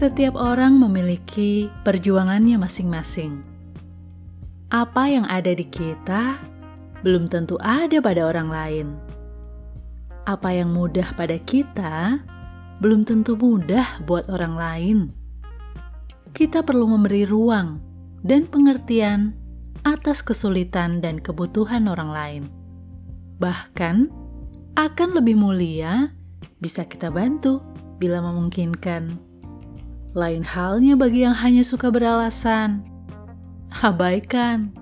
Setiap orang memiliki perjuangannya masing-masing. Apa yang ada di kita belum tentu ada pada orang lain. Apa yang mudah pada kita belum tentu mudah buat orang lain. Kita perlu memberi ruang dan pengertian atas kesulitan dan kebutuhan orang lain. Bahkan akan lebih mulia bisa kita bantu bila memungkinkan. Lain halnya bagi yang hanya suka beralasan. Abaikan